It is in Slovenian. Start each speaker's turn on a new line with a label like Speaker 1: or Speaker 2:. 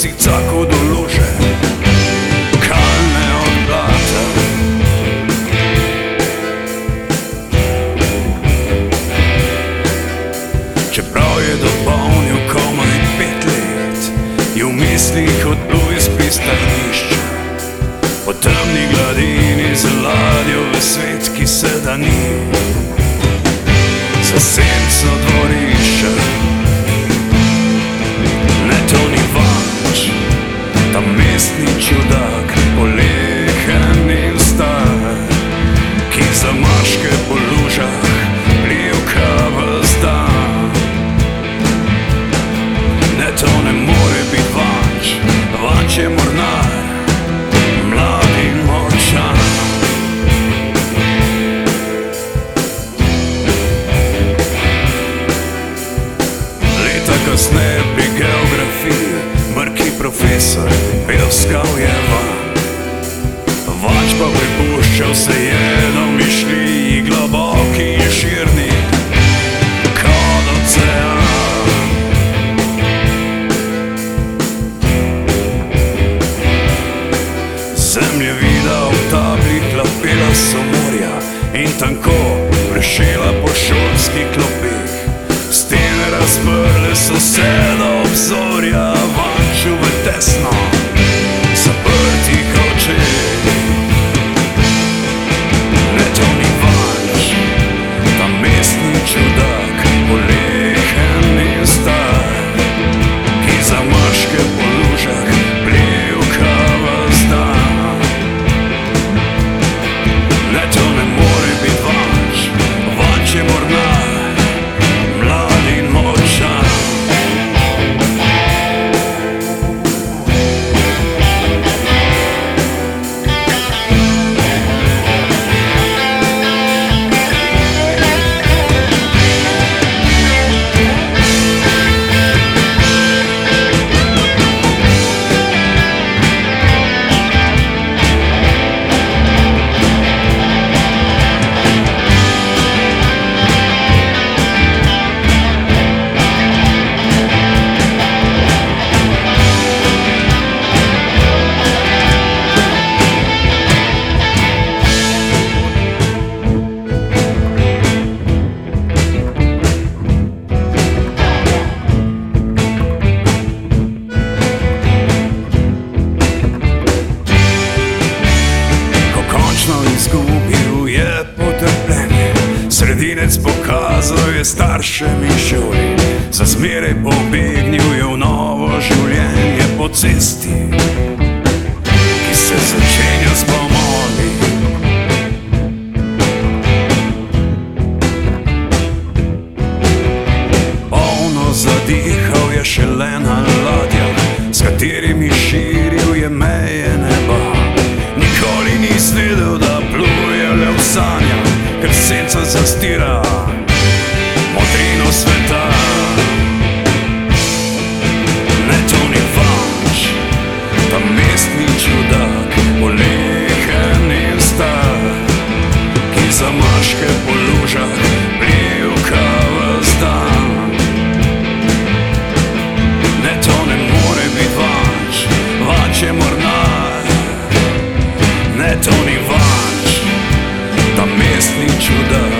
Speaker 1: cicaku do luže, kalne od blata. Čeprav je dopolnil profesor, pelskal je van. Vanč pa prepuščal se je do mišlji globoki in širni, kot ocean. Zemlje vida v tabli klapela so morja in tanko prešela po šolskih klopih. Stene razprle so se do obzorja, sredinec pokazal je staršem in šoli, za zmeraj pobegnil je v novo življenje po cesti, ki se začenja s pomoli. Polno zadihal je šele na ladjah, s katerimi širil je meje neba. Nikoli nis videl, da senca zastira modrino sveta. Ne to ni vanč, ta mestni čudak, polehen in star, ki za maške po lužah pljuvka vzdan. Ne to ne more biti vanč, vanč je mornar. Ne to ni vanč, misli čuda